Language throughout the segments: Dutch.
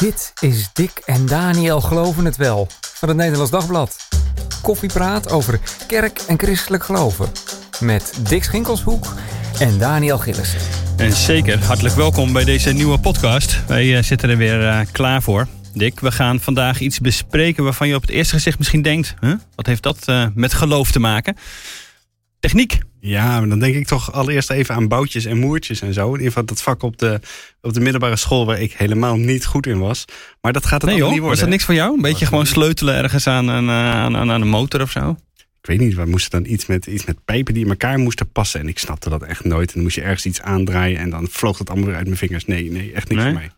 Dit is Dick en Daniel Geloven het Wel van het Nederlands Dagblad. Koffiepraat over kerk en christelijk geloven. Met Dick Schinkelshoek en Daniel Gillissen. En zeker, hartelijk welkom bij deze nieuwe podcast. Wij uh, zitten er weer uh, klaar voor. Dick, we gaan vandaag iets bespreken waarvan je op het eerste gezicht misschien denkt... Wat heeft dat uh, met geloof te maken? Techniek. Ja, maar dan denk ik toch allereerst even aan boutjes en moertjes en zo. In ieder geval dat vak op de, op de middelbare school waar ik helemaal niet goed in was. Maar dat gaat het nee, joh, niet worden. Was dat niks voor jou? Een beetje gewoon sleutelen ergens aan een, aan, aan, aan een motor of zo? Ik weet niet, we moesten dan iets met, iets met pijpen die in elkaar moesten passen. En ik snapte dat echt nooit. En dan moest je ergens iets aandraaien en dan vloog het allemaal weer uit mijn vingers. Nee, nee, echt niks nee? voor mij.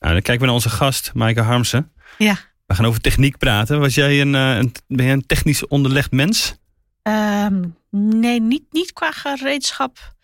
Nou, dan kijken we naar onze gast, Maaike Harmsen. Ja. We gaan over techniek praten. Was jij een, een, ben jij een technisch onderlegd mens? Um, nee, niet, niet qua gereedschap.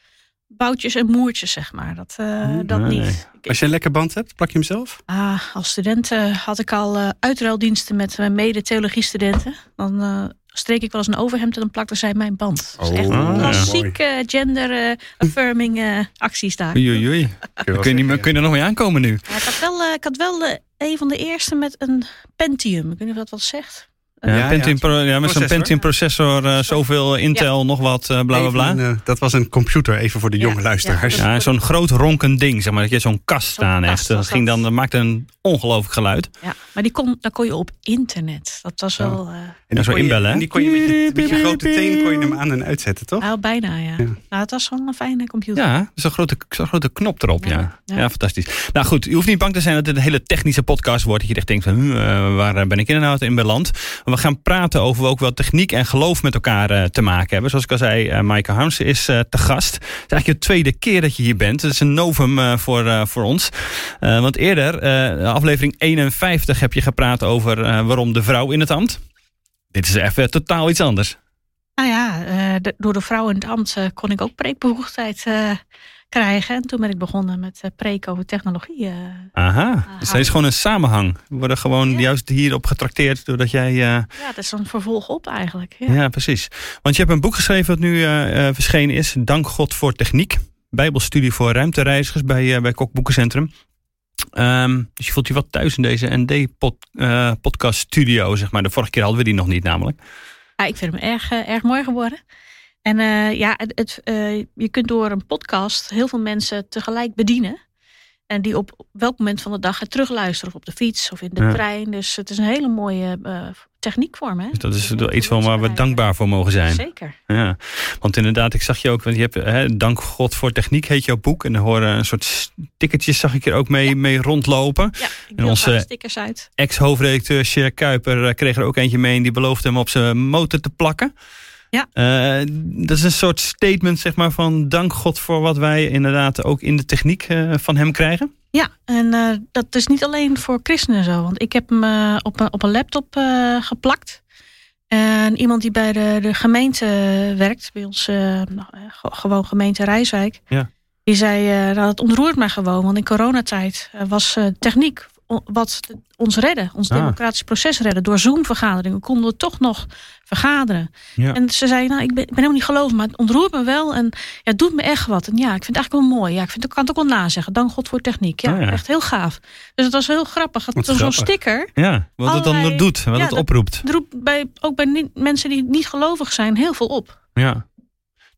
Boutjes en moertjes, zeg maar. Dat, uh, dat nee. niet. Als je een lekker band hebt, plak je hem zelf? Ah, als student had ik al uh, uitruildiensten met mijn mede-theologiestudenten. Dan uh, streek ik wel eens een overhemd en dan plakte zij mijn band. Oh, dus echt ah, klassiek ja. gender-affirming acties daar. Oei, oei, oei. Kun, je, niet, kun je er nog mee aankomen nu? Ja, ik had wel, ik had wel een van de eerste met een Pentium. Ik weet niet of dat wat zegt. Ja, ja, Pentium, ja, ja met zo'n Pentium processor, uh, zoveel Intel, ja. nog wat, uh, bla bla bla. Even, uh, dat was een computer, even voor de jonge luisteraars. Ja, zo'n groot ronkend ding, zeg maar, dat je zo'n kast zo staan hebt. Dat, ging dan, dat maakte een ongelooflijk geluid. Ja, maar die kon, daar kon je op internet. Dat was wel... en dan zo inbellen, hè? En die kon je met je, met je grote teen kon je hem aan en uitzetten, toch? Nou, bijna, ja. Nou, het was wel een fijne computer. Ja, zo'n grote, zo grote knop erop, ja. Ja. fantastisch. Nou goed, je hoeft niet bang te zijn dat het een hele technische podcast wordt. Dat je echt denkt van, waar ben ik inderdaad in beland? We gaan praten over ook wel techniek en geloof met elkaar uh, te maken hebben. Zoals ik al zei, uh, Maaike Harmsen is uh, te gast. Het is eigenlijk de tweede keer dat je hier bent. Het is een novum voor, voor ons. want eerder, aflevering 51, heb je gepraat over waarom de vrouw in het ambt. Dit is even totaal iets anders. Nou ja, door de vrouw in het ambt kon ik ook preekbevoegdheid krijgen. En toen ben ik begonnen met uh, preken over technologie. Uh, Aha, dus er is gewoon een samenhang. We worden gewoon ja. juist hierop getrakteerd doordat jij... Uh... Ja, dat is een vervolg op eigenlijk. Ja. ja. precies. Want je hebt een boek geschreven dat nu verschenen is. Dank God voor Techniek. Bijbelstudie voor ruimtereizigers bij, bij Kok Boekencentrum. Um, dus je voelt je wat thuis in deze ND-podcast studio, zeg maar. De vorige keer hadden we die nog niet namelijk. Ja, ik vind hem erg, erg mooi geworden. En uh, ja, het, het, uh, je kunt door een podcast heel veel mensen tegelijk bedienen. En die op welk moment van de dag het terugluisteren. Of op de fiets of in de ja. trein. Dus het is een hele mooie uh, techniek voor me. Dus dat is wel iets van waar we dankbaar voor mogen zijn. Zeker. Ja, want inderdaad, ik zag je ook. Want je hebt hè, Dank God voor Techniek heet jouw boek. En er horen een soort stickertjes zag ik er ook mee, ja. mee rondlopen. Ja, ik en onze stickers uit. ex-hoofdredacteur Cher Kuiper kreeg er ook eentje mee. En die beloofde hem op zijn motor te plakken. Ja. Uh, dat is een soort statement zeg maar, van dank God voor wat wij inderdaad ook in de techniek uh, van hem krijgen. Ja, en uh, dat is niet alleen voor christenen zo. Want ik heb hem op, een, op een laptop geplakt. En iemand die bij de, de gemeente werkt, bij ons nou, gewoon gemeente Rijswijk. Ja. Die zei, nou, het ontroert mij gewoon. Want in coronatijd was techniek wat ons redden, ons Ah. democratisch proces redden. Door Zoom-vergaderingen konden we toch nog vergaderen. Ja. En ze zei, nou, ik ben, ik ben helemaal niet gelovig, maar het ontroert me wel. En ja, het doet me echt wat. En ja, ik vind het eigenlijk wel mooi. Ja, ik, vind, ik kan het ook wel nazeggen. Dank God voor techniek. Ja, Ah, ja. echt heel gaaf. Dus het was heel grappig. Het Wat was zo'n sticker. Ja, wat het dan doet, wat Ja, het dat- oproept. Het roept bij, ook bij niet- mensen die niet gelovig zijn heel veel op. Ja.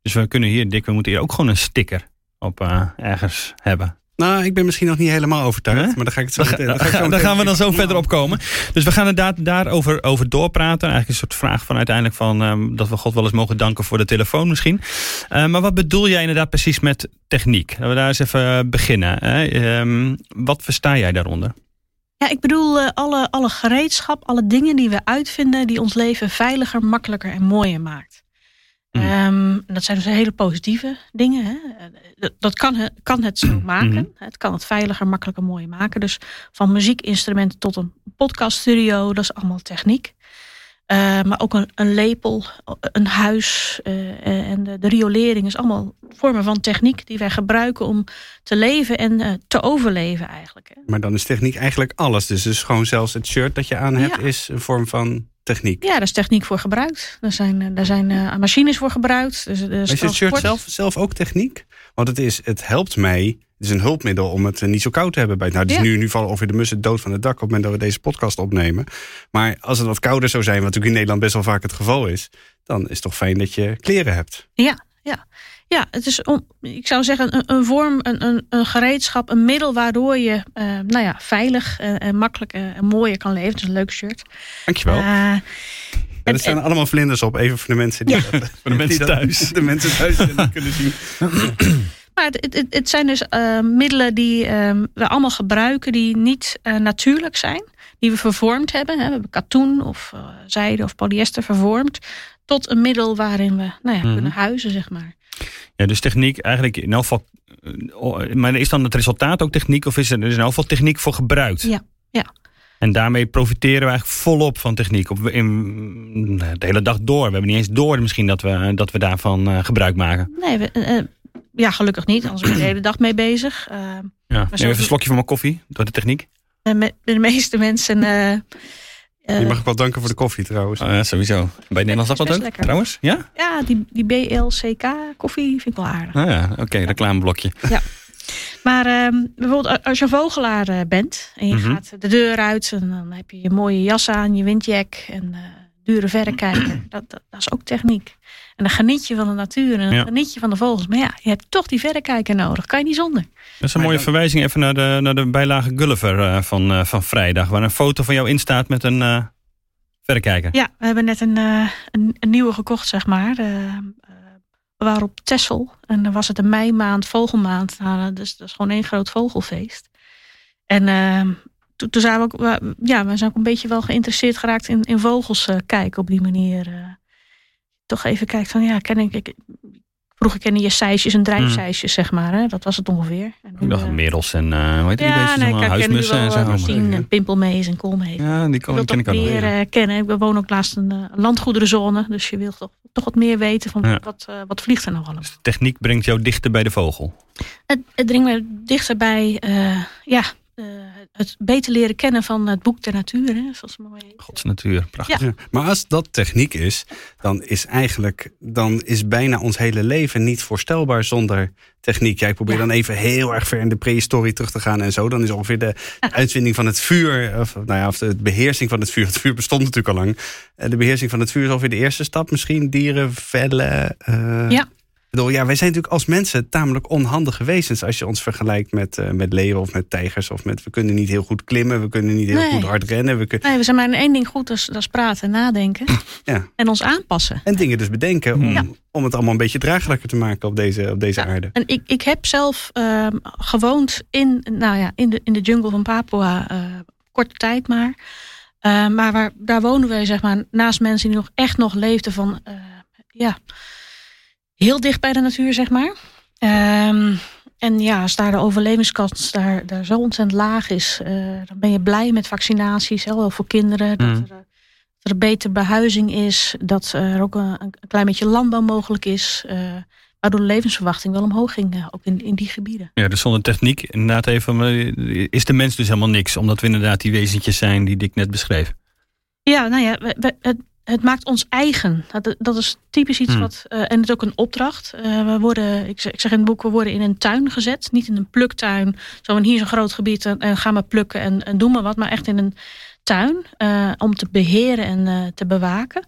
Dus we kunnen hier, Dick, we moeten hier ook gewoon een sticker op eh, ergens hebben. Nou, ik ben misschien nog niet helemaal overtuigd. Hè? Maar dan ga ik het zo Daar, meteen- daar, dan ga ik zo daar gaan we dan zo verder op komen. Dus we gaan inderdaad daarover over doorpraten. Eigenlijk een soort vraag van uiteindelijk van ehm, dat we God wel eens mogen danken voor de telefoon misschien. Eh, maar wat bedoel jij inderdaad precies met techniek? Laten we daar eens even beginnen. Hè? Ehm, wat versta jij daaronder? Ja, ik bedoel eh, alle, alle gereedschap, alle dingen die we uitvinden... die ons leven veiliger, makkelijker en mooier maakt. Mm. Ehm, dat zijn dus hele positieve dingen. Hè? Eh, Dat, dat kan, het- kan het zo maken. Mhm. Het kan het veiliger, makkelijker, mooier maken. Dus van muziekinstrumenten tot een podcaststudio, dat is allemaal techniek. Eh, maar ook een, een lepel, een huis eh, en de, de riolering is allemaal vormen van techniek die wij gebruiken om te leven en eh, te overleven eigenlijk. Hè? Maar dan is techniek eigenlijk alles. Dus, dus gewoon zelfs het shirt dat je aan hebt Ja. is een vorm van techniek. Ja, daar is techniek voor gebruikt. Er zijn, eh, daar zijn eh, machines voor gebruikt. Dus, Maar is het shirt zelf, zelf ook techniek? Want het, is, het helpt mij. is een hulpmiddel om het niet zo koud te hebben. Bij, nou, dus Ja. nu, nu vallen ongeveer de mussen dood van het dak op het moment dat we deze podcast opnemen. Maar als het wat kouder zou zijn, wat natuurlijk in Nederland best wel vaak het geval is, dan is het toch fijn dat je kleren hebt. Ja, ja. Ja het is, om, ik zou zeggen, een, een vorm, een, een, een gereedschap, een middel waardoor je eh, nou ja, veilig en, en makkelijk eh, en mooier kan leven. Dus een leuk shirt. Dankjewel. Eh, Ja, er staan allemaal vlinders op, even voor de mensen die, dat- Voor de mensen dat- thuis. De mensen thuis kunnen zien. Maar het, het, het zijn dus eh, middelen die eh, we allemaal gebruiken, die niet eh, natuurlijk zijn. Die we vervormd hebben. Hè. We hebben katoen of eh, zijde of polyester vervormd. Tot een middel waarin we nou ja, Mhm. kunnen huizen, zeg maar. Ja, dus techniek eigenlijk in elk geval. eh, oh, Maar is dan het resultaat ook techniek of is er, er is in elk geval techniek voor gebruikt? Ja, ja. En daarmee profiteren we eigenlijk volop van techniek. Op, in, de hele dag door. We hebben niet eens door misschien dat we, dat we daarvan eh, gebruik maken. Nee, we, eh, eh, ja, gelukkig niet. Anders ben je de hele dag mee bezig. Eh, Ja. Neem even een slokje van mijn koffie door de techniek. met de meeste mensen. Eh, Je mag ook wel danken voor de koffie trouwens. Oh, ja, sowieso. Bij het Nederlands best ook lekker. trouwens? Ja? ja, die, die BLCK koffie vind ik wel aardig. Ah, ja. Oké, reclameblokje. Maar ehm, bijvoorbeeld als je een vogelaar eh, bent en je Mhm. gaat de deur uit en dan heb je je mooie jas aan, je windjack en eh, dure verrekijker. Dat, dat, dat is ook techniek. En dan geniet je van de natuur en dan Ja. geniet je van de vogels. Maar ja, je hebt toch die verrekijker nodig. Kan je niet zonder. Dat is een Maar mooie dan- verwijzing even naar de, naar de bijlage Gulliver eh, van, eh, van vrijdag. Waar een foto van jou in staat met een eh verrekijker. Ja, we hebben net een, eh, een, een nieuwe gekocht, zeg maar. Eh, eh, we waren op Texel en dan was het een meimaand, vogelmaand. Nou, dus dat is gewoon één groot vogelfeest. En ehm, toen, toen zijn we ook, we- ja, we zijn ook een beetje wel geïnteresseerd geraakt in, in vogels eh, kijken op die manier. Toch even kijken van, ja, ken ik, ik vroeger kende je seisjes en drijfseisjes, zeg maar. Hè? Dat was het ongeveer. En Ik dacht eh, merels en uh, hoe heet die ja, nee, Huismussen en zo. eh, maar- zien, en pimpelmees en koolmees. Ja, die kan, ken ik ook meer ja. kennen. We wonen ook naast een landgoederenzone. Dus je wil toch, toch wat meer weten van Ja. wat, wat vliegt er nou allemaal. Dus de techniek brengt jou dichter bij de vogel. Het, het dringt me dichterbij eh, ja, het beter leren kennen van het boek der natuur. Hè, zoals het mooi heet. Gods natuur, prachtig. Ja, maar als dat techniek is, dan is eigenlijk dan is bijna ons hele leven niet voorstelbaar zonder techniek. Jij probeert Ja. dan even heel erg ver in de prehistorie terug te gaan en zo. Dan is ongeveer de uitvinding van het vuur, of, nou ja, of de beheersing van het vuur. Het vuur bestond natuurlijk al lang. Eh, De beheersing van het vuur is ongeveer de eerste stap. Misschien dieren, vellen. eh, Ja. Bedoel, ja, wij zijn natuurlijk als mensen tamelijk onhandige wezens als je ons vergelijkt met, eh, met leeuwen of met tijgers. Of met we kunnen niet heel goed klimmen, we kunnen niet heel Nee. goed hard rennen. We kunnen, Nee, we zijn maar in één ding goed, dat is, dat is praten en nadenken. Ja. En ons aanpassen. En dingen dus bedenken om, Ja. om het allemaal een beetje draaglijker te maken op deze, op deze Ja. aarde. En ik, ik heb zelf ehm, gewoond in, nou ja, in, de, in de jungle van Papua. eh, korte tijd maar. Eh, maar waar, daar wonen wij zeg maar, naast mensen die nog echt nog leefden van... ja, heel dicht bij de natuur, zeg maar. Ehm, en ja, als daar de overlevingskans daar, daar zo ontzettend laag is... eh, dan ben je blij met vaccinaties, hè, wel voor kinderen. Dat, Mm. er, dat er een betere behuizing is. Dat er ook een, een klein beetje landbouw mogelijk is... eh, waardoor de levensverwachting wel omhoog ging, eh, ook in, in die gebieden. Ja, dus zonder techniek, inderdaad even, eh, is de mens dus helemaal niks. Omdat we inderdaad die wezentjes zijn die ik net beschreef. Ja, nou ja, we- we- het, maakt ons eigen. Dat, dat is typisch iets Hmm. wat, eh, en het is ook een opdracht. Eh, we worden, ik zeg, ik zeg in het boek, we worden in een tuin gezet. Niet in een pluktuin, zo van hier is een groot gebied en, en ga maar plukken en, en doe maar wat. Maar echt in een tuin eh, om te beheren en eh, te bewaken.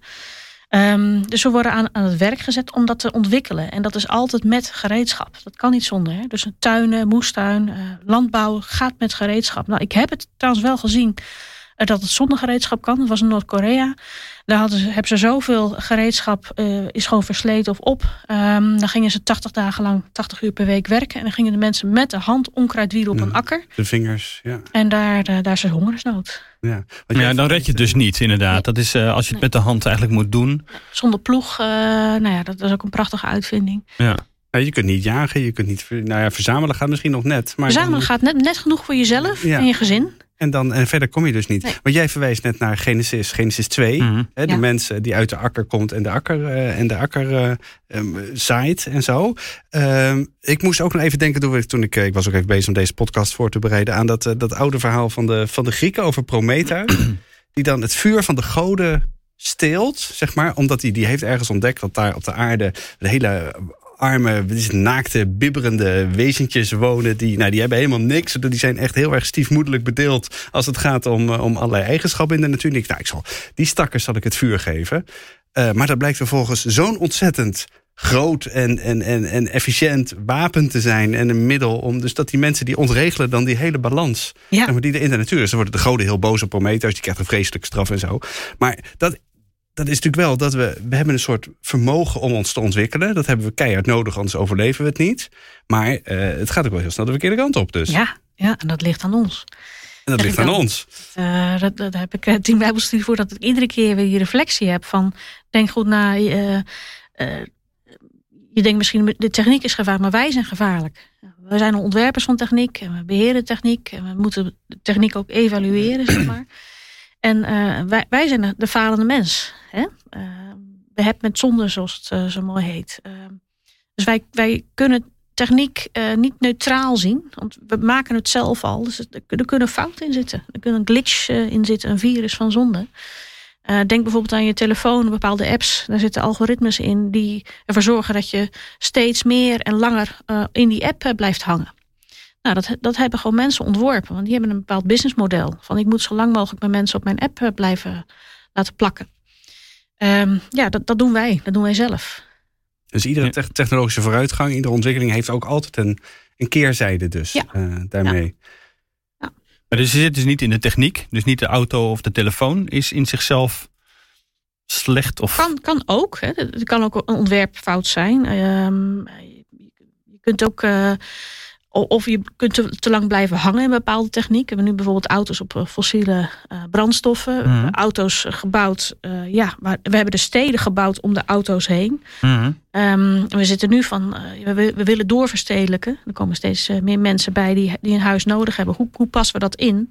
Ehm, dus we worden aan, aan het werk gezet om dat te ontwikkelen. En dat is altijd met gereedschap. Dat kan niet zonder. Hè? Dus een tuinen, moestuin, eh, landbouw gaat met gereedschap. Nou, ik heb het trouwens wel gezien eh, dat het zonder gereedschap kan. Dat was in Noord-Korea. Daar hadden ze, hebben ze zoveel gereedschap, eh, is gewoon versleten of op. Ehm, dan gingen ze 80 dagen lang, 80 uur per week werken. En dan gingen de mensen met de hand onkruid wieren op Ja. een akker. De vingers, ja. En daar, daar, daar is er hongersnood. ja. Dan red je het dus niet, inderdaad. Dat is eh, als je het met de hand eigenlijk moet doen. Zonder ploeg, eh, nou ja, dat is ook een prachtige uitvinding. Ja. Ja, je kunt niet jagen, je kunt niet nou ja, verzamelen gaat misschien nog net. Maar Verzamelen dan- gaat net, net genoeg voor jezelf Ja. en je gezin. En, dan, en verder kom je dus niet. Nee. Want jij verwijst net naar Genesis, Genesis 2. Mhm. Hè, de Ja. mensen die uit de akker komt en de akker, eh, en de akker eh, ehm, zaait en zo. Ehm, ik moest ook nog even denken, toen ik, toen ik, eh, ik was ook even bezig om deze podcast voor te bereiden, aan dat, dat oude verhaal van de, van de Grieken over Prometheus. die dan het vuur van de goden steelt, zeg maar. Omdat hij die heeft ergens ontdekt dat daar op de aarde de hele arme, naakte, bibberende wezentjes wonen. Die, nou, die hebben helemaal niks. Die zijn echt heel erg stiefmoedelijk bedeeld als het gaat om, om allerlei eigenschappen in de natuur. Nou, ik zal, die stakkers zal ik het vuur geven. maar dat blijkt vervolgens zo'n ontzettend groot en, en, en, en efficiënt wapen te zijn en een middel om dus dat die mensen die ontregelen dan die hele balans ja. die er in de natuur is. Dan worden de goden heel boos op Prometheus, die krijgt een vreselijke straf en zo. Maar dat, dat is natuurlijk wel dat we, we hebben een soort vermogen om ons te ontwikkelen. Dat hebben we keihard nodig, anders overleven we het niet. Maar uh, het gaat ook wel heel snel de verkeerde kant op. Dus. Ja, ja, en dat ligt aan ons. En dat ligt aan ons. Uh, dat, dat, heb ik uh, tien bijbelstudie voor dat ik iedere keer weer die reflectie heb van denk goed na. Uh, je denkt misschien, de techniek is gevaarlijk, maar wij zijn gevaarlijk. We zijn ontwerpers van techniek en we beheren techniek. En we moeten de techniek ook evalueren, zeg maar. En uh, wij, zijn de, falende mens. Hè? We hebben met zonde, zoals het uh, zo mooi heet. dus wij, wij kunnen techniek niet neutraal zien. Want we maken het zelf al. Dus er, kunnen fouten in zitten. Er kunnen een glitch in zitten, een virus van zonde. Denk bijvoorbeeld aan je telefoon, bepaalde apps. Daar zitten algoritmes in die ervoor zorgen dat je steeds meer en langer in die app blijft hangen. Nou, dat, dat hebben gewoon mensen ontworpen. Want die hebben een bepaald businessmodel. Van ik moet zo lang mogelijk met mensen op mijn app blijven laten plakken. Um, ja, dat, dat doen wij. Dat doen wij zelf. Dus iedere te technologische vooruitgang, iedere ontwikkeling heeft ook altijd een, een keerzijde dus ja. daarmee. Ja. Maar dus je zit dus niet in de techniek. Dus niet de auto of de telefoon is in zichzelf slecht? Of... Kan, kan ook. Hè. Het kan ook een ontwerpfout zijn. Um, je kunt ook... Uh, of je kunt te, lang blijven hangen in bepaalde techniek. We hebben nu bijvoorbeeld auto's op eh, fossiele uh, brandstoffen. Mm Auto's gebouwd, uh, ja, maar we hebben de steden gebouwd om de auto's heen. Mm um, we zitten nu van, we, we, willen doorverstedelijken. Er komen steeds meer mensen bij die, die een huis nodig hebben. Hoe, hoe passen we dat in?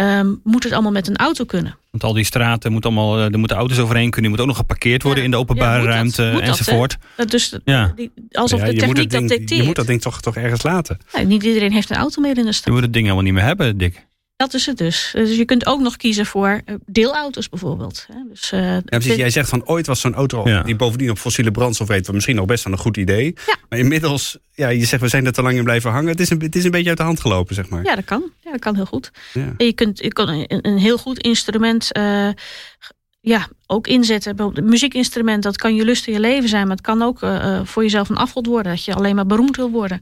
Um, moet het allemaal met een auto kunnen? Want al die straten, moet allemaal, er moeten auto's overheen kunnen. Je moet ook nog geparkeerd worden in de openbare ja, ruimte dat, enzovoort. Dat, dus ja. die, alsof de techniek dat dicteert. Je moet dat ding toch, toch ergens laten. niet iedereen heeft een auto meer in de stad. Je moet het ding helemaal niet meer hebben, Dick. Dat is het dus. Dus je kunt ook nog kiezen voor eh, deelauto's bijvoorbeeld. Dus, uh, ja, precies. Jij zegt van ooit was zo'n auto die bovendien op fossiele brandstof reed, misschien nog best wel een goed idee. Ja. Maar inmiddels, ja, je zegt we zijn er te lang in blijven hangen. Het is, een, het is een beetje uit de hand gelopen, zeg maar. Ja, dat kan. Ja, dat kan heel goed. Ja. Je kunt, je kan een, een heel goed instrument uh, ja, ook inzetten. Een muziekinstrument, dat kan je lust in je leven zijn, maar het kan ook uh, voor jezelf een afgod worden. Dat je alleen maar beroemd wil worden.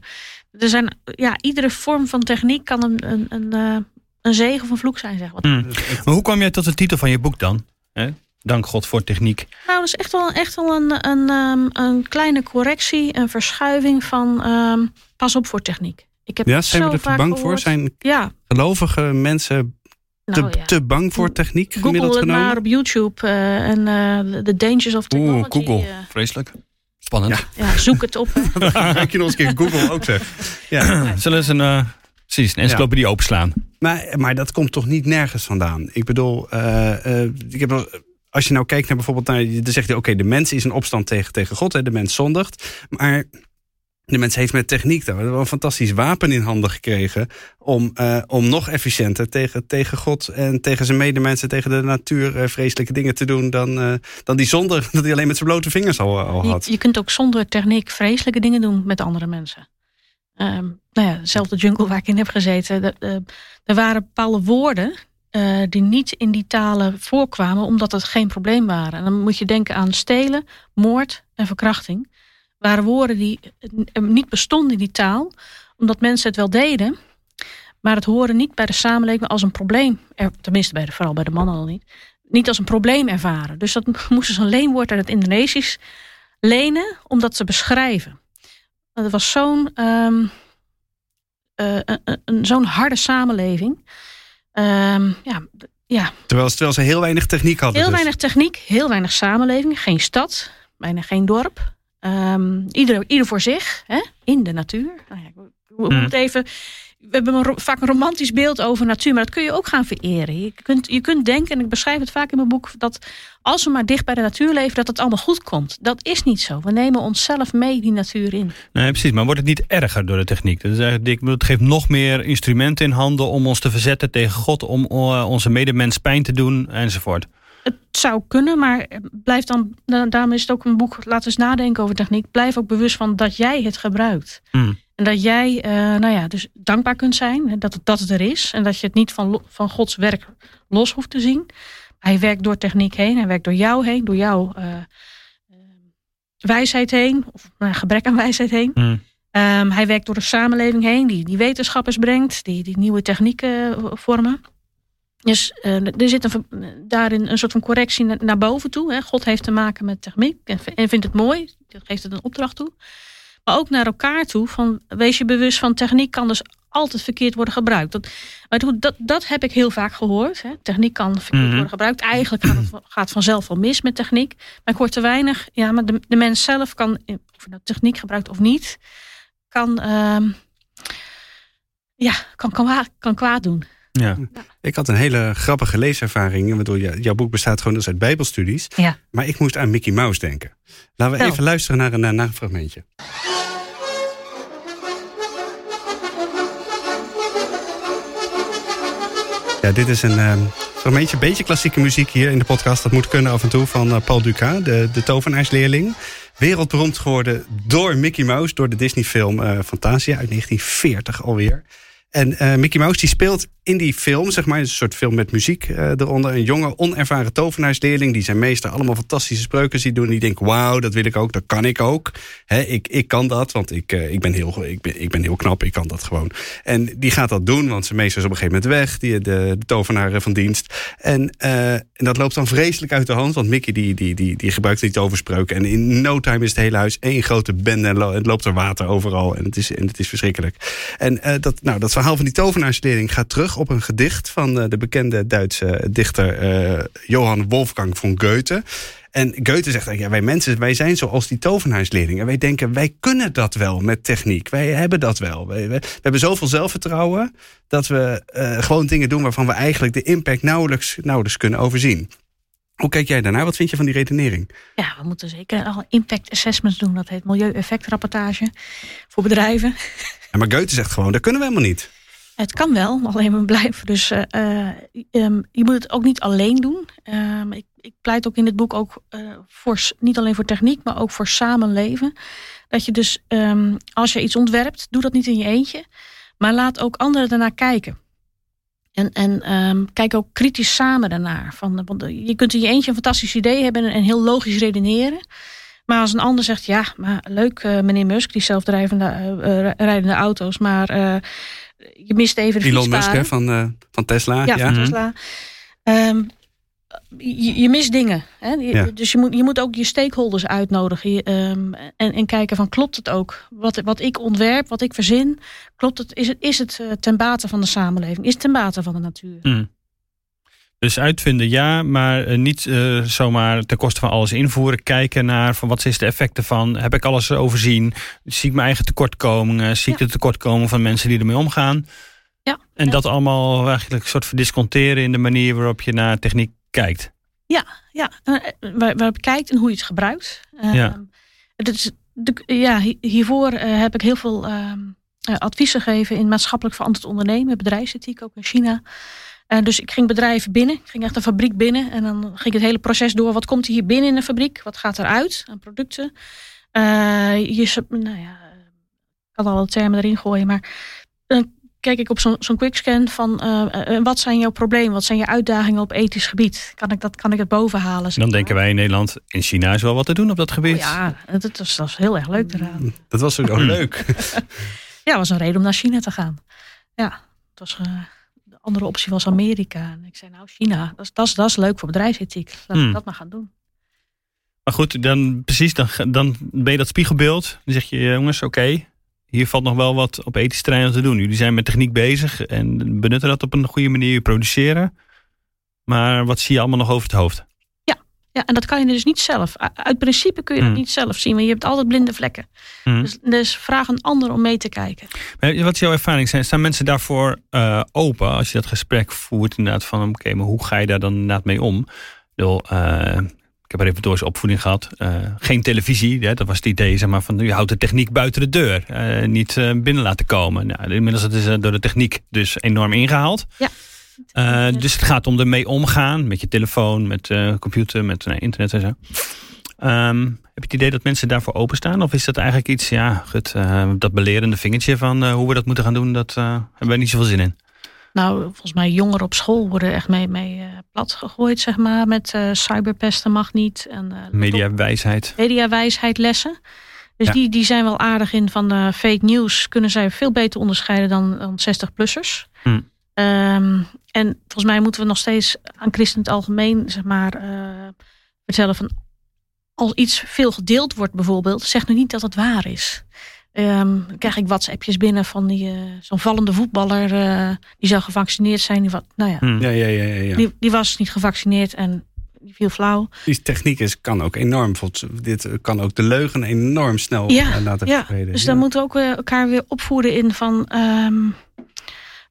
Er zijn, ja, iedere vorm van techniek kan een, een, een een zegen of een vloek zijn, zeg maar. Mm. Maar hoe kwam jij tot de titel van je boek dan? Dank God voor techniek. Nou, dat is echt wel, echt wel een, een, um, een kleine correctie, een verschuiving van um, pas op voor techniek. Ik heb ja, zijn we er te bang voor? Zijn ja. gelovige mensen te, nou, ja. te bang voor techniek Google gemiddeld genomen? het maar op YouTube uh, en uh, The Dangers of Technology. Oeh, Google. Uh, Vreselijk. Spannend. Ja. ja, zoek het op. Ik je nog eens een keer Google ook zeg. Ja. Zullen ze een Precies, een encyclopedie ja. openslaan. Maar, maar dat komt toch niet nergens vandaan? Ik bedoel, uh, uh, ik heb, als je nou kijkt naar bijvoorbeeld... Naar, dan zegt hij, oké, de mens is een opstand tegen, tegen God. Hè, de mens zondigt. Maar de mens heeft met techniek daar wel een fantastisch wapen in handen gekregen... om, uh, om nog efficiënter tegen, tegen God en tegen zijn medemensen... tegen de natuur uh, vreselijke dingen te doen... dan, uh, dan die zonder dat hij alleen met zijn blote vingers al, al had. Je, je kunt ook zonder techniek vreselijke dingen doen met andere mensen. Um, nou ja, dezelfde jungle waar ik in heb gezeten. Er waren bepaalde woorden uh, die niet in die talen voorkwamen, omdat het geen probleem waren. En dan moet je denken aan stelen, moord en verkrachting. Waren woorden die niet bestonden in die taal, omdat mensen het wel deden, maar het horen niet bij de samenleving als een probleem. Tenminste, bij vooral bij de mannen al niet. Niet als een probleem ervaren. Dus dat moesten ze een leenwoord uit het Indonesisch lenen om dat te beschrijven. Dat was zo'n um, uh, een, zo'n harde samenleving. Um, ja, ja. Terwijl, terwijl ze heel weinig techniek hadden. Heel dus. weinig techniek, heel weinig samenleving. Geen stad, bijna geen dorp. Um, ieder, ieder voor zich, hè? in de natuur. Nou ja, ik moet hmm. even we hebben een, vaak een romantisch beeld over natuur, maar dat kun je ook gaan vereren. Je kunt, je kunt denken, en ik beschrijf het vaak in mijn boek, dat als we maar dicht bij de natuur leven, dat het allemaal goed komt. Dat is niet zo. We nemen onszelf mee die natuur in. Nee, precies. Maar wordt het niet erger door de techniek? Dat is eigenlijk, het geeft nog meer instrumenten in handen om ons te verzetten tegen God, om uh, onze medemens pijn te doen enzovoort. het zou kunnen, maar blijf dan, daarom is het ook een boek, laten we eens nadenken over techniek. Blijf ook bewust van dat jij het gebruikt. Hmm. En dat jij, eh, nou ja, dus dankbaar kunt zijn dat het, dat het er is. En dat je het niet van, van Gods werk los hoeft te zien. Hij werkt door techniek heen, hij werkt door jou heen, door jouw eh, eh, wijsheid heen, of nou, gebrek aan wijsheid heen. Hmm. Ehm, hij werkt door de samenleving heen, die, die wetenschappers brengt, die, die nieuwe technieken vormen. Dus er zit een, daarin een soort van correctie naar, naar boven toe. Hè. God heeft te maken met techniek en vindt het mooi, geeft het een opdracht toe. Maar ook naar elkaar toe, van wees je bewust van techniek kan dus altijd verkeerd worden gebruikt. Dat, maar dat, dat heb ik heel vaak gehoord. Hè. Techniek kan verkeerd Mhm. worden gebruikt. Eigenlijk gaat het gaat vanzelf wel mis met techniek. Maar ik hoor te weinig. Ja, maar de, de mens zelf kan, of je nou techniek gebruikt of niet, kan, ehm, ja, kan, kan, kan kwaad doen. Ja. Ik had een hele grappige leeservaring. Ik bedoel, jou- jouw boek bestaat gewoon dus uit bijbelstudies. Ja. Maar ik moest aan Mickey Mouse denken. Laten we Wel. even luisteren naar een, naar een fragmentje. Ja, dit is een ehm, fragmentje, beetje klassieke muziek hier in de podcast. Dat moet kunnen af en toe van eh, Paul Duca, de, de tovenaarsleerling. Wereldberoemd geworden door Mickey Mouse, door de Disney-film eh, Fantasia uit 1940 alweer. En eh, Mickey Mouse die speelt in die film, zeg maar, een soort film met muziek eh, eronder. Een jonge, onervaren tovenaarsleerling die zijn meester allemaal fantastische spreuken ziet doen. Die denkt, wauw, dat wil ik ook, dat kan ik ook. Ik, ik kan dat, want ik, eh, ik, ben heel, ik, ben, ik ben heel knap, ik kan dat gewoon. En die gaat dat doen, want zijn meester is op een gegeven moment weg. Die, de, de tovenaar eh, van dienst. En, eh, en dat loopt dan vreselijk uit de hand, want Mickey die, die, die, die gebruikt die toverspreuken. En in no time is het hele huis één grote bende en het loopt er water overal. En het is, en het is verschrikkelijk. En eh, dat, nou, dat verhaal van die tovenaarsleerling gaat terug op een gedicht van eh, de bekende Duitse dichter eh, Johann Wolfgang von Goethe. En Goethe zegt eigenlijk, ja, wij mensen, wij zijn zoals die tovenaarsleerling. En wij denken, wij kunnen dat wel met techniek. Wij hebben dat wel. Wij, we hebben zoveel zelfvertrouwen dat we eh, gewoon dingen doen waarvan we eigenlijk de impact nauwelijks, nauwelijks kunnen overzien. Hoe kijk jij daarnaar? Wat vind je van die redenering? Ja, we moeten zeker al impact assessments doen. Dat heet milieueffectrapportage voor bedrijven. Ja, maar Goethe zegt gewoon, dat kunnen we helemaal niet. Het kan wel, alleen we blijven. Dus eh, eh, ehm, je moet het ook niet alleen doen. Ehm, ik, ik pleit ook in dit boek ook eh, voor niet alleen voor techniek, maar ook voor samenleven. Dat je dus ehm, als je iets ontwerpt, doe dat niet in je eentje, maar laat ook anderen daarnaar kijken. En, en kijk ook kritisch samen daarnaar. Van, want je kunt in je eentje een fantastisch idee hebben en, heel logisch redeneren. Maar als een ander zegt, ja, maar leuk meneer Musk, die zelfdrijvende eh, rijdende auto's, maar je mist even de Elon Musk hè, van, eh, van Tesla. Ja, Ja, van. Tesla. Ehm, je, je mist dingen. Hè? Je- Ja. Dus je moet, je moet ook je stakeholders uitnodigen. Je, ehm, en, en kijken van klopt het ook? Wat, wat ik ontwerp, wat ik verzin, klopt het? Is het, is het eh, ten bate van de samenleving? Is het ten bate van de natuur? Hmm. Dus uitvinden ja, maar eh, niet eh, zomaar ten koste van alles invoeren. Kijken naar van wat is de effecten van. Heb ik alles overzien? Zie ik mijn eigen tekortkomingen? Zie ik de tekortkomingen van mensen die ermee omgaan? Ja. En Ja. dat allemaal eigenlijk een soort van disconteren in de manier waarop je naar techniek kijkt. Ja, eh, waar, waarop je kijkt en hoe je het gebruikt. Ehm, Ja. is de, ja, hi- hiervoor eh, heb ik heel veel ehm, eh, adviezen gegeven in maatschappelijk verantwoord ondernemen, bedrijfsethiek ook in China. Eh, dus ik ging bedrijven binnen, ik ging echt een fabriek binnen en dan ging ik het hele proces door. Wat komt er hier binnen in de fabriek? Wat gaat eruit aan producten? Eh, je, nou ja, ik kan alle termen erin gooien, maar dan kijk ik op zo'n zo'n quickscan van eh, eh, wat zijn jouw problemen? Wat zijn je uitdagingen op ethisch gebied? Kan ik dat, kan ik het boven halen? Dan denken wij in Nederland, in China is wel wat te doen op dat gebied. Oh ja, dat was, dat was heel erg leuk eraan. Dat was ook leuk. Ja, was een reden om naar China te gaan. Ja, het was, eh, andere optie was Amerika. En ik zei, nou, China, dat is, dat is, dat is leuk voor bedrijfsethiek. Laten we Hmm. dat maar gaan doen. Maar goed, dan precies, dan, dan ben je dat spiegelbeeld. Dan zeg je, jongens, oké, hier valt nog wel wat op ethisch terrein te doen. Jullie zijn met techniek bezig en benutten dat op een goede manier, produceren. Maar wat zie je allemaal nog over het hoofd? Ja, en dat kan je dus niet zelf. Uit principe kun je dat Hmm. niet zelf zien, maar je hebt altijd blinde vlekken. Hmm. Dus, dus vraag een ander om mee te kijken. Maar Wat is jouw ervaring? Zijn, staan mensen daarvoor eh, open als je dat gesprek voert? Inderdaad, van oké, maar hoe ga je daar dan inderdaad mee om? Ik, bedoel, eh, ik heb een reformatorische opvoeding gehad. Eh, geen televisie, hè, dat was het idee. Zeg maar, van, je houdt de techniek buiten de deur. niet binnen laten komen. Nou, inmiddels is het door de techniek dus enorm ingehaald. Ja. Uh, dus het gaat om ermee omgaan met je telefoon, met uh, computer, met uh, internet en zo. Um, heb je het idee dat mensen daarvoor openstaan? Of is dat eigenlijk iets, ja, goed, dat belerende vingertje van hoe we dat moeten gaan doen, dat hebben wij niet zoveel zin in? Nou, volgens mij jongeren op school worden echt mee, mee plat gegooid, zeg maar, met cyberpesten mag niet. En, mediawijsheid. Mediawijsheid lessen. Dus die, die zijn wel aardig in van fake news. Kunnen zij veel beter onderscheiden dan, dan 60-plussers. Hm. Um, en volgens mij moeten we nog steeds aan christen het algemeen zeg maar, uh, vertellen van als iets veel gedeeld wordt bijvoorbeeld, zeg nu niet dat het waar is. Um, dan krijg ik WhatsAppjes binnen van die uh, zo'n vallende voetballer uh, die zou gevaccineerd zijn. Die, wat, nou ja, hm. ja, ja, ja, ja, Die, die was niet gevaccineerd en die viel flauw. Die techniek is, kan ook enorm. Dit kan ook de leugen enorm snel ja, laten ja, Dus dan moeten we ook elkaar weer opvoeden in van um,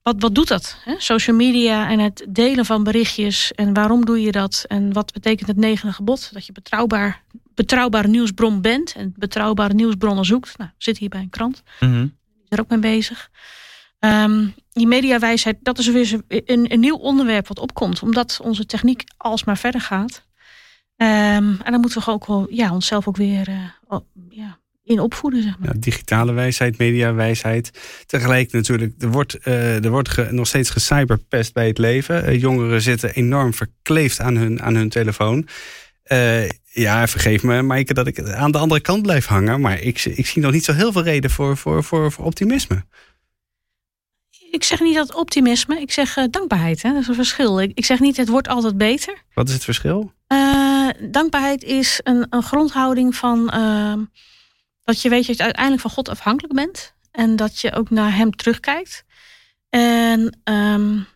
wat, wat doet dat? Hè? Social media en het delen van berichtjes. En waarom doe je dat? En wat betekent het negende gebod? Dat je betrouwbaar, betrouwbare nieuwsbron bent. En betrouwbare nieuwsbronnen zoekt. Nou, zit hier bij een krant. Mm -hmm. is er ook mee bezig. Um, die mediawijsheid, dat is weer een, een, nieuw onderwerp wat opkomt. Omdat onze techniek alsmaar verder gaat. Um, en dan moeten we ook wel ja, onszelf ook weer uh, ja, in opvoeden. Zeg maar. ja, digitale wijsheid, mediawijsheid. Tegelijk natuurlijk, er wordt, uh, er wordt nog steeds gecyberpest bij het leven. Uh, jongeren zitten enorm verkleefd aan hun, aan hun telefoon. Uh, ja, vergeef me, Maaike, dat ik aan de andere kant blijf hangen. Maar ik, ik zie nog niet zo heel veel reden voor, voor, voor, voor optimisme. Ik zeg niet dat optimisme, ik zeg dankbaarheid. Hè? Dat is een verschil. Ik, ik zeg niet het wordt altijd beter. Wat is het verschil? dankbaarheid is een, een grondhouding van ehm, dat je weet dat je uiteindelijk van God afhankelijk bent. En dat je ook naar hem terugkijkt. En um,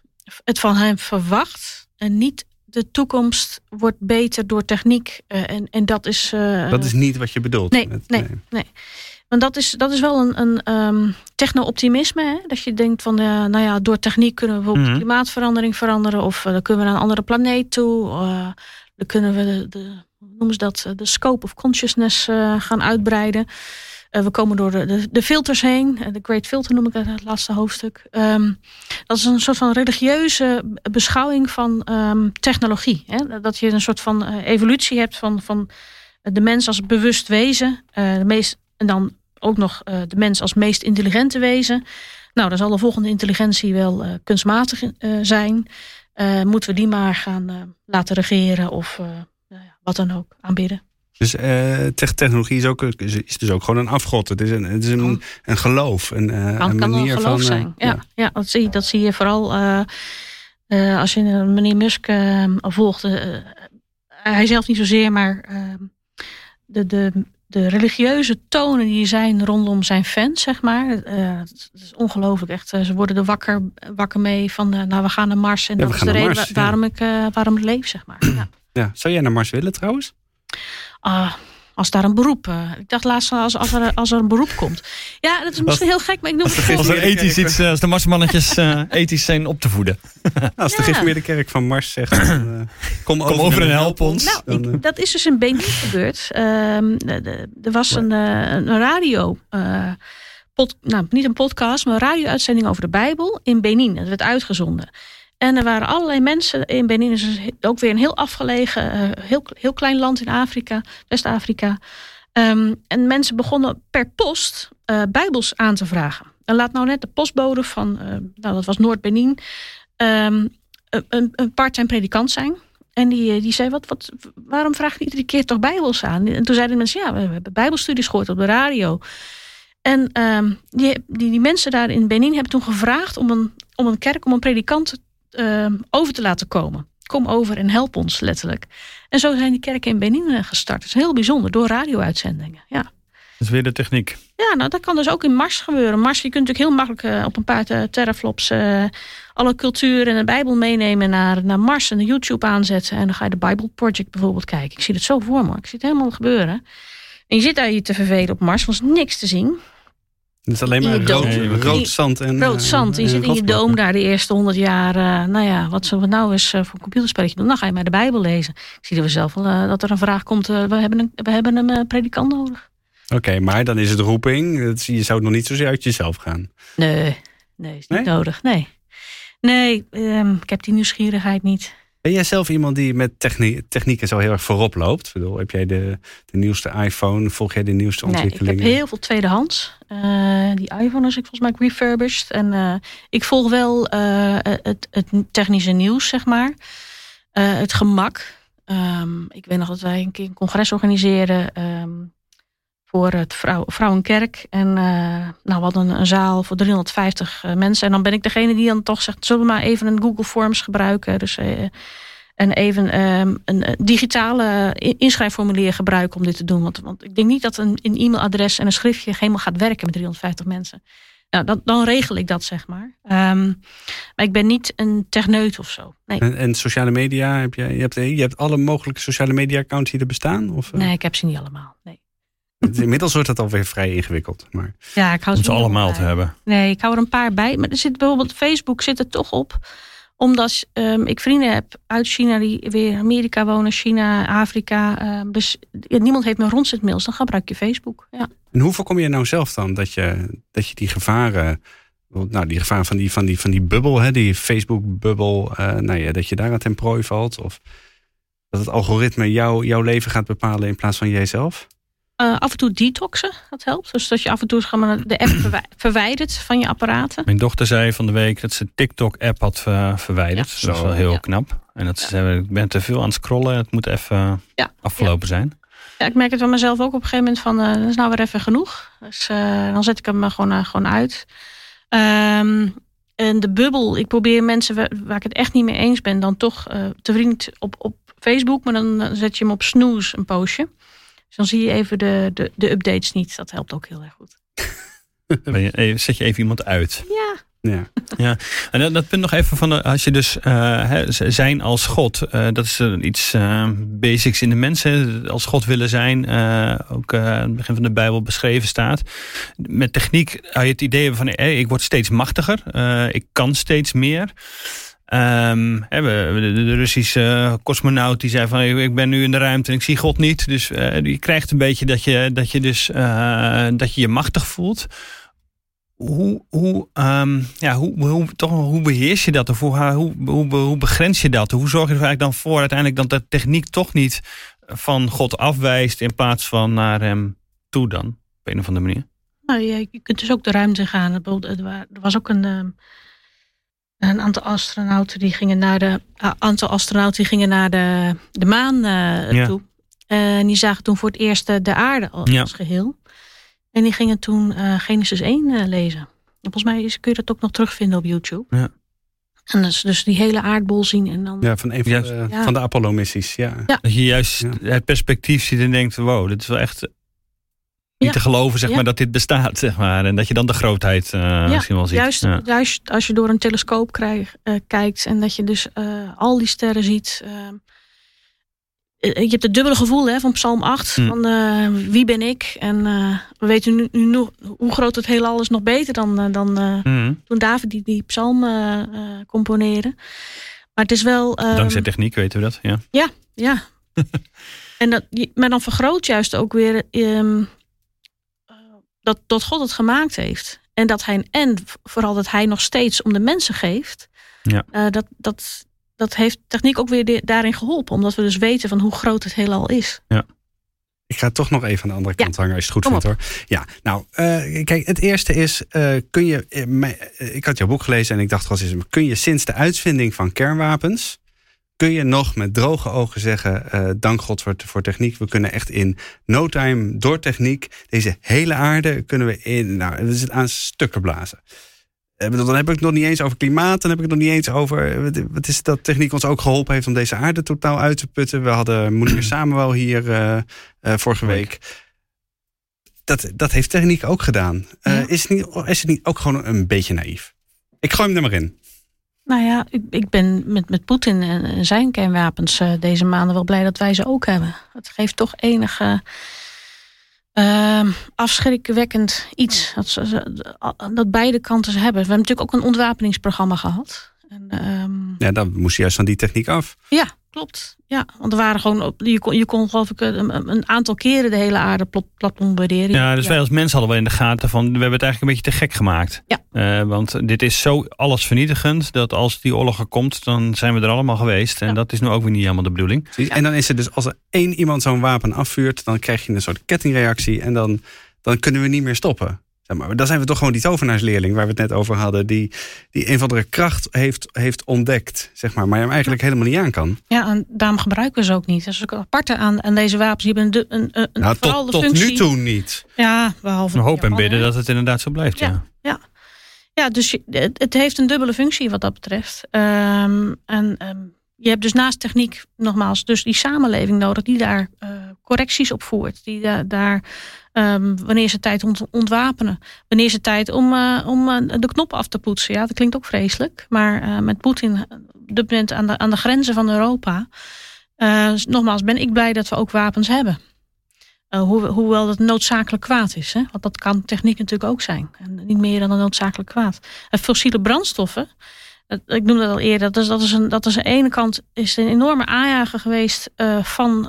het van hem verwacht. En niet de toekomst wordt beter door techniek. Uh, en, en dat is. Uh, dat is niet wat je bedoelt. Nee, met, nee, nee, nee. Want dat is, dat is wel een, een um, techno-optimisme. Dat je denkt van, uh, nou ja, door techniek kunnen we bijvoorbeeld mm -hmm. klimaatverandering veranderen. Of dan kunnen we naar een andere planeet toe. dan kunnen we de, de noemen ze dat, de scope of consciousness uh, gaan uitbreiden. Uh, we komen door de, de, filters heen. De Great Filter noem ik het, het laatste hoofdstuk. Um, dat is een soort van religieuze beschouwing van um, technologie. Hè? Dat je een soort van evolutie hebt van, van de mens als bewust wezen. de meest, en dan ook nog de mens als meest intelligente wezen. Nou, dan zal de volgende intelligentie wel kunstmatig zijn. moeten we die maar gaan laten regeren of wat dan ook aanbidden. Dus uh, technologie is, ook, is dus ook gewoon een afgod. Het is een, het is een, een geloof. Een, uh, kan, een kan manier een geloof van, zijn. Uh, ja, ja. dat, zie, dat zie je vooral als je meneer Musk volgt. hij zelf niet zozeer, maar ehm, de, de, de religieuze tonen die zijn rondom zijn fans, zeg maar. het is ongelooflijk echt. ze worden er wakker, wakker mee van, nou we gaan naar Mars. En ja, dat is de reden Mars, waarom, ik, waarom ik leef, zeg maar. Ja. Ja. Zou jij naar Mars willen trouwens? Uh, als daar een beroep. Uh, ik dacht laatst als, als, er, als er een beroep komt. Ja, dat is misschien heel gek, maar ik noem als het. Als er ethisch iets, als de Marsmannetjes uh, ethisch zijn op te voeden. als de ja. gereformeerde kerk van Mars zegt: dan, kom, kom, over, en help ons. Nou, dan, ik, dat is dus in Benin gebeurd. er was een, een radio. Pod, nou, niet een podcast, maar een radio-uitzending over de Bijbel in Benin. Dat werd uitgezonden. En er waren allerlei mensen in Benin, is ook weer een heel afgelegen, uh, heel, heel klein land in Afrika, West-Afrika. Um, en mensen begonnen per post uh, Bijbels aan te vragen. En laat nou net de postbode van, uh, nou dat was Noord-Benin, um, een, een part-time predikant zijn. En die, die zei, wat, wat, waarom vraag je iedere keer toch Bijbels aan? En toen zeiden mensen, ja, we hebben Bijbelstudies gehoord op de radio. En um, die, die, die mensen daar in Benin hebben toen gevraagd om een, om een kerk, om een predikant uh, over te laten komen. Kom over en help ons letterlijk. En zo zijn die kerken in Benin gestart. Dat is heel bijzonder, door radio-uitzendingen. Ja. Dat is weer de techniek. Ja, nou dat kan dus ook in Mars gebeuren. Mars, je kunt natuurlijk heel makkelijk uh, op een paar teraflops uh, alle cultuur en de Bijbel meenemen naar, naar Mars en de YouTube aanzetten. En dan ga je de Bible Project bijvoorbeeld kijken. Ik zie het zo voor me. Ik zie het helemaal gebeuren. En je zit daar je te vervelen op Mars, er is niks te zien. Het is alleen maar rood, rood, zand. En, rood zand. Je zit in je doom daar de eerste honderd jaar. Uh, nou ja, wat zullen we nou eens uh, voor een computerspelletje doen? Dan ga je maar de Bijbel lezen. Ik zie er zelf wel uh, dat er een vraag komt. we hebben een, we hebben een predikant nodig. Oké, okay, maar dan is het roeping. Je zou nog niet zozeer uit jezelf gaan. Nee, nee is niet nee? nodig. Nee. Nee, ehm, ik heb die nieuwsgierigheid niet. Ben jij zelf iemand die met technie techniek en zo heel erg voorop loopt? Ik bedoel, heb jij de, de nieuwste iPhone? Volg jij de nieuwste ontwikkelingen? Nee, ik heb heel veel tweedehands. Uh, die iPhone is ik volgens mij refurbished. En uh, ik volg wel uh, het, het, technische nieuws, zeg maar. het gemak. Um, ik weet nog dat wij een keer een congres organiseren um, voor het vrouw, Vrouwenkerk. En nou, we hadden een, zaal voor 350 mensen. En dan ben ik degene die dan toch zegt, zullen we maar even een Google Forms gebruiken? Dus en even um, een digitale inschrijfformulier gebruiken om dit te doen. Want, want ik denk niet dat een, een e-mailadres en een schriftje helemaal gaat werken met 350 mensen. Nou, dan, dan regel ik dat, zeg maar. Um, maar ik ben niet een techneut of zo. Nee. En, en, sociale media, heb je, je, hebt, je hebt alle mogelijke sociale media accounts die er bestaan? Of, Nee, ik heb ze niet allemaal. Nee. Inmiddels wordt het alweer vrij ingewikkeld. Maar... Ja, ik hou ze, ze allemaal te hebben. Nee, ik hou er een paar bij. Maar er zit bijvoorbeeld Facebook zit er toch op omdat um, ik vrienden heb uit China die weer in Amerika wonen, China, Afrika. Um, dus ja, niemand heeft me rondzetmails, dan gebruik je Facebook. Ja. En hoe voorkom je nou zelf dan dat je, dat je die gevaren, nou die gevaren van die, van die, van die bubbel, hè, die Facebook-bubbel, uh, nou ja, dat je daar aan ten prooi valt? Of dat het algoritme jou, jouw leven gaat bepalen in plaats van jijzelf? Uh, af en toe detoxen, dat helpt. Dus dat je af en toe de app verwijdert van je apparaten. Mijn dochter zei van de week dat ze TikTok-app had uh, verwijderd. Ja. Dat is wel heel ja. knap. En dat ze zei, ik ben te veel aan het scrollen. Het moet even ja. afgelopen zijn. Ja, ik merk het van mezelf ook op een gegeven moment van, uh, dat is nou weer even genoeg. Dus dan zet ik hem gewoon, gewoon uit. Um, en de bubbel, ik probeer mensen waar, waar, ik het echt niet mee eens ben, dan toch te vriend op, op Facebook. Maar dan zet je hem op snoes een poosje. Dus dan zie je even de, de, de updates niet. Dat helpt ook heel erg goed. Zet je even iemand uit? Ja. Ja. ja. En dat, dat punt nog even van, als je dus uh, zijn als God, uh, dat is iets uh, basics in de mensen, als God willen zijn, ook aan het begin van de Bijbel beschreven staat. Met techniek had je het idee van, hey, ik word steeds machtiger, ik kan steeds meer. Um, de, de Russische cosmonaut die zei van ik ben nu in de ruimte en ik zie God niet. Dus uh, je krijgt een beetje dat je dat je dus uh, dat je je machtig voelt. Hoe, hoe, um, ja, hoe, hoe, toch, hoe beheers je dat? Of hoe, hoe, hoe, hoe begrens je dat? Hoe zorg je er eigenlijk dan voor uiteindelijk dat de techniek toch niet van God afwijst in plaats van naar hem toe dan? Op een of andere manier. Nou, je, je kunt dus ook de ruimte gaan. Er was ook een. Een aantal astronauten die gingen naar de, uh, aantal astronauten die gingen naar de, de maan uh, ja. toe. En die zagen toen voor het eerst de aarde als ja. geheel. En die gingen toen uh, Genesis 1 lezen. En volgens mij is, kun je dat ook nog terugvinden op YouTube. Ja. En dus, dus die hele aardbol zien. En dan... Ja, van een van, de, ja. van de Apollo-missies. Ja. ja. Dat je juist het perspectief ziet en denkt: wow, dit is wel echt niet te geloven zeg maar, dat dit bestaat. Zeg maar. En dat je dan de grootheid uh, misschien wel ziet. Juist, juist als je door een telescoop krijg, uh, kijkt en dat je dus uh, al die sterren ziet. je hebt het dubbele gevoel hè, van Psalm 8. Mm. Van wie ben ik? En we weten nu, nu nog hoe groot het heelal is nog beter dan, dan mm. toen David die, die psalm componeerde. Maar het is wel... Dankzij techniek weten we dat, ja. Ja, ja. en dat, maar dan vergroot juist ook weer... Um, dat, dat God het gemaakt heeft. En dat hij, en vooral dat hij nog steeds om de mensen geeft. Ja. Uh, dat, dat, dat heeft techniek ook weer de, daarin geholpen. Omdat we dus weten van hoe groot het heelal is. Ja. Ik ga toch nog even aan de andere kant ja. hangen als je het goed Kom vindt op. hoor. Ja, nou, uh, kijk, het eerste is, uh, kun je, ik had jouw boek gelezen en ik dacht, wat is kun je sinds de uitvinding van kernwapens, kun je nog met droge ogen zeggen: uh, dank God voor, voor techniek. We kunnen echt in no time door techniek deze hele aarde kunnen we in, nou, het is aan stukken blazen. Uh, dan heb ik het nog niet eens over klimaat. Dan heb ik het nog niet eens over. Wat is dat techniek ons ook geholpen heeft om deze aarde totaal uit te putten. We hadden Monier Samuel hier uh, vorige week. Dat, dat heeft techniek ook gedaan. Ja. is, het niet, is het niet ook gewoon een beetje naïef? Ik gooi hem er maar in. Nou ja, ik, ik ben met, met Poetin en zijn kernwapens uh, deze maanden wel blij dat wij ze ook hebben. Het geeft toch enige uh, afschrikwekkend iets. Dat, dat beide kanten ze hebben. We hebben natuurlijk ook een ontwapeningsprogramma gehad. En, um, ja, dan moest je juist van die techniek af. Ja, klopt. Ja, want er waren gewoon, je kon, je kon geloof ik een, een aantal keren de hele aarde plat, plat bombarderen. Ja, dus wij als mensen hadden wel in de gaten van, we hebben het eigenlijk een beetje te gek gemaakt. Ja. Uh, want dit is zo alles vernietigend, dat als die oorlog er komt, dan zijn we er allemaal geweest. En dat is nu ook weer niet helemaal de bedoeling. En dan is het dus, als er één iemand zo'n wapen afvuurt, dan krijg je een soort kettingreactie en dan, dan kunnen we niet meer stoppen. Zeg maar, dan zijn we toch gewoon die tovenaarsleerling waar we het net over hadden. Die, die een of andere kracht heeft, heeft ontdekt. Zeg maar, maar hem eigenlijk helemaal niet aan kan. Ja, en daarom gebruiken we ze ook niet. Dat is ook aparte aan, aan deze wapens. Die hebben een, een, een nou, vooral tot, de tot nu toe niet. Ja, behalve. We hopen en bidden dat het inderdaad zo blijft. Ja. Ja, ja. ja dus je- het, het heeft een dubbele functie wat dat betreft. Ehm, en ehm, je hebt dus naast techniek, nogmaals, dus die samenleving nodig die daar eh, correcties op voert. Die da- daar, ehm, wanneer is het tijd om te ontwapenen? Wanneer is het tijd om, eh, om eh, de knop af te poetsen? Ja, dat klinkt ook vreselijk. Maar eh, met Poetin op dit moment aan de, aan de grenzen van Europa. nogmaals, ben ik blij dat we ook wapens hebben. Hoe, hoewel dat noodzakelijk kwaad is. Hè? Want dat kan techniek natuurlijk ook zijn. En niet meer dan een noodzakelijk kwaad. En fossiele brandstoffen. Ik noemde dat al eerder. Dat is, dat is, een, dat is aan de ene kant is een enorme aanjager geweest van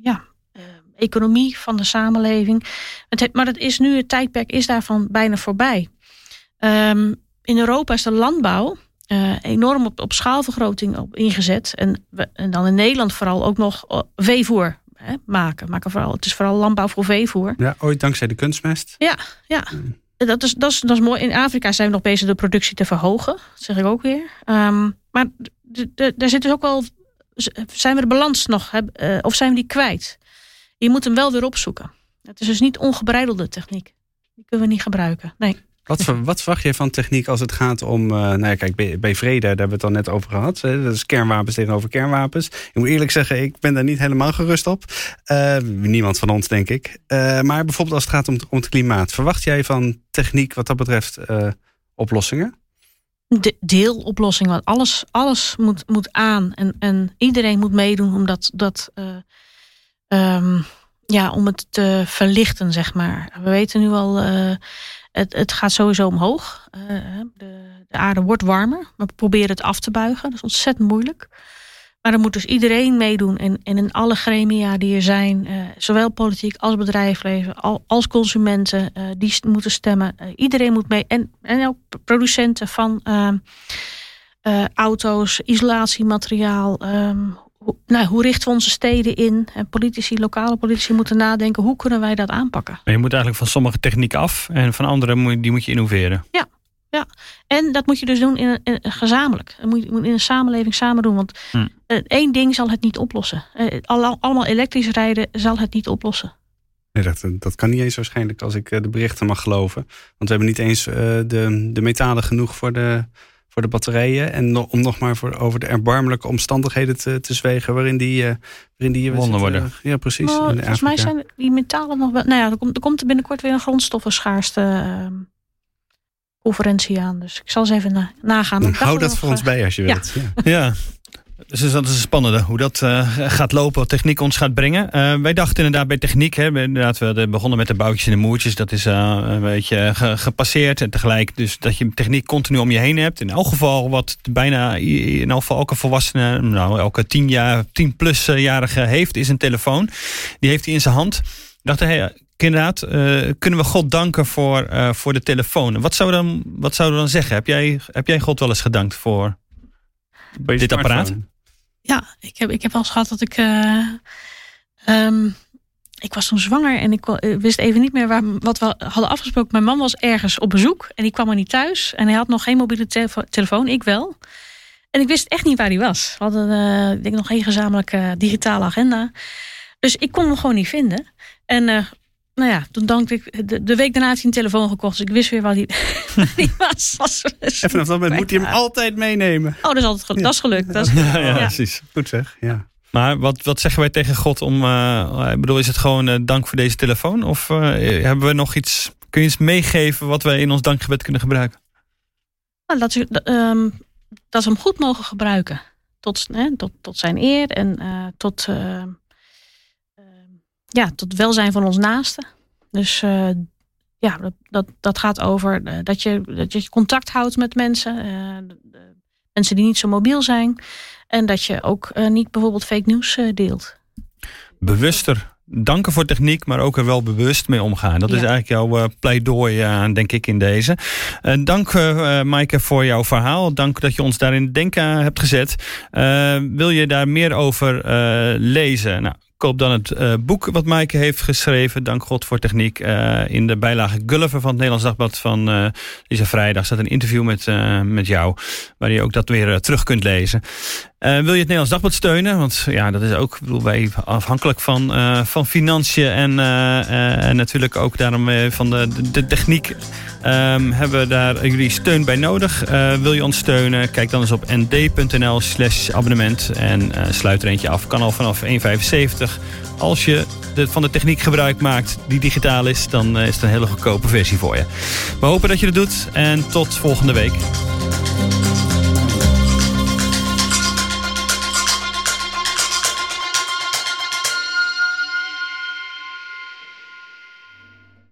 ja, economie, van de samenleving. Maar het is nu, het tijdperk is daarvan bijna voorbij. Ehm, in Europa is de landbouw eh, enorm op, op schaalvergroting op ingezet. En, we- en dan in Nederland vooral ook nog eh, veevoer hè, maken. maken vooral, het is vooral landbouw voor veevoer. Ja, ooit dankzij de kunstmest. Ja, dat is, dat, is, dat is mooi. In Afrika zijn we nog bezig de productie te verhogen. Dat zeg ik ook weer. Ehm, maar daar zit dus ook wel... Zijn we de balans nog? eh, of zijn we die kwijt? Je moet hem wel weer opzoeken. Het is dus niet ongebreidelde techniek. Die kunnen we niet gebruiken. Nee. Wat, wat verwacht je van techniek als het gaat om... eh, nou ja, kijk, bij, bij vrede, daar hebben we het al net over gehad. Hè, dat is kernwapens tegenover kernwapens. Ik moet eerlijk zeggen, ik ben daar niet helemaal gerust op. Eh, niemand van ons, denk ik. Eh, maar bijvoorbeeld als het gaat om, om het klimaat. Verwacht jij van techniek wat dat betreft oplossingen? de deeloplossing. Want alles, alles moet, moet aan. En, en iedereen moet meedoen om dat, dat eh, ehm, ja, om het te verlichten, zeg maar. We weten nu al, eh, het, het gaat sowieso omhoog. Eh, de, de aarde wordt warmer. We proberen het af te buigen. Dat is ontzettend moeilijk. Maar er moet dus iedereen meedoen. En, en in alle gremia die er zijn, eh, zowel politiek als bedrijfsleven, al, als consumenten, die moeten stemmen. Iedereen moet mee. En, en ook producenten van eh, eh, auto's, isolatiemateriaal. ehm, nou, hoe richten we onze steden in? En politici, lokale politici moeten nadenken, hoe kunnen wij dat aanpakken? Maar je moet eigenlijk van sommige techniek af en van andere moet, die moet je innoveren. En dat moet je dus doen in, een- in, gezamenlijk. Dat moet je moet in een samenleving samen doen. Want Hm. eh, één ding zal het niet oplossen. Eh, alle- allemaal elektrisch rijden zal het niet oplossen. Nee, dat, dat kan niet eens waarschijnlijk als ik eh, de berichten mag geloven. Want we hebben niet eens eh, de, de metalen genoeg voor de, voor de batterijen. En no- om nog maar voor, over de erbarmelijke omstandigheden te, te zwegen waarin die, eh waarin die wat Gewonnen zit, eh, worden. ja, precies. Nou, volgens mij zijn die metalen nog wel. Nou ja, er komt, er komt er binnenkort weer een grondstoffenschaarste ehm, conferentie aan. Dus ik zal eens even na, nagaan. Dacht Hou dat voor ons eh, bij als je ja. wilt. Ja. Ja. Dus dat is een spannende hoe dat eh, gaat lopen, wat techniek ons gaat brengen. Eh, wij dachten inderdaad bij techniek, hè, we- inderdaad, we begonnen met de boutjes en de moertjes. Dat is eh, een beetje ge- gepasseerd. En tegelijk dus dat je techniek continu om je heen hebt. In elk geval wat bijna in elk geval elke volwassene, nou elke tien jaar, tien plus jarige heeft, is een telefoon. Die heeft hij in zijn hand. Ik dacht, hey, inderdaad, kunnen we God danken voor, voor de telefoon? Wat we dan, wat we dan zeggen? Heb jij, heb jij God wel eens gedankt voor Dit apparaat? Ja, ik heb, ik heb wel eens gehad dat ik. eh, ehm, ik was toen zwanger en ik eh, wist even niet meer waar, wat we hadden afgesproken. Mijn man was ergens op bezoek en die kwam er niet thuis. En hij had nog geen mobiele telefo- telefoon, ik wel. En ik wist echt niet waar hij was. We hadden eh, ik denk nog geen gezamenlijke digitale agenda. Dus ik kon hem gewoon niet vinden. En eh, nou ja, toen dankte ik. De, de week daarna had hij een telefoon gekocht. Dus ik wist weer waar hij, was. was. En vanaf dat moment moet hij hem altijd meenemen. Oh, dat is altijd. Dat is gelukt. Dat is Ja, ja, Ja. precies. Goed zeg, ja. Maar wat, wat zeggen wij tegen God om. eh, ik bedoel, is het gewoon eh, dank voor deze telefoon? Of eh, hebben we nog iets. Kun je iets meegeven wat wij in ons dankgebed kunnen gebruiken? Nou, dat, ze, ehm, dat ze hem goed mogen gebruiken. Tot, hè, tot, tot zijn eer en eh, tot, ja, tot welzijn van ons naasten. Dus eh, ja, dat, dat, dat gaat over eh, dat, je, dat je contact houdt met mensen. eh, mensen die niet zo mobiel zijn. En dat je ook niet bijvoorbeeld fake nieuws deelt. Bewuster danken voor techniek, maar ook er wel bewust mee omgaan. Dat is eigenlijk jouw uh, pleidooi, uh, denk ik, in deze. Uh, dank, Maaike, voor jouw verhaal. Dank dat je ons daarin denken hebt gezet. wil je daar meer over lezen? Nou, koop dan het uh, boek wat Maaike heeft geschreven. Dank God voor techniek. Uh, in de bijlage Gulliver van het Nederlands Dagblad van uh, deze vrijdag staat een interview met, met jou. Waar je ook dat weer terug kunt lezen. Wil je het Nederlands Dagblad steunen? Want ja, dat is ook bedoel, wij afhankelijk van, van financiën. En, en natuurlijk ook daarom van de, de techniek. Um, hebben we daar jullie steun bij nodig? wil je ons steunen? Kijk dan eens op nd.nl slash abonnement. En sluit er eentje af. Kan al vanaf 1,75 als je de, van de techniek gebruik maakt die digitaal is, dan is het een hele goedkope versie voor je. We hopen dat je het doet en tot volgende week.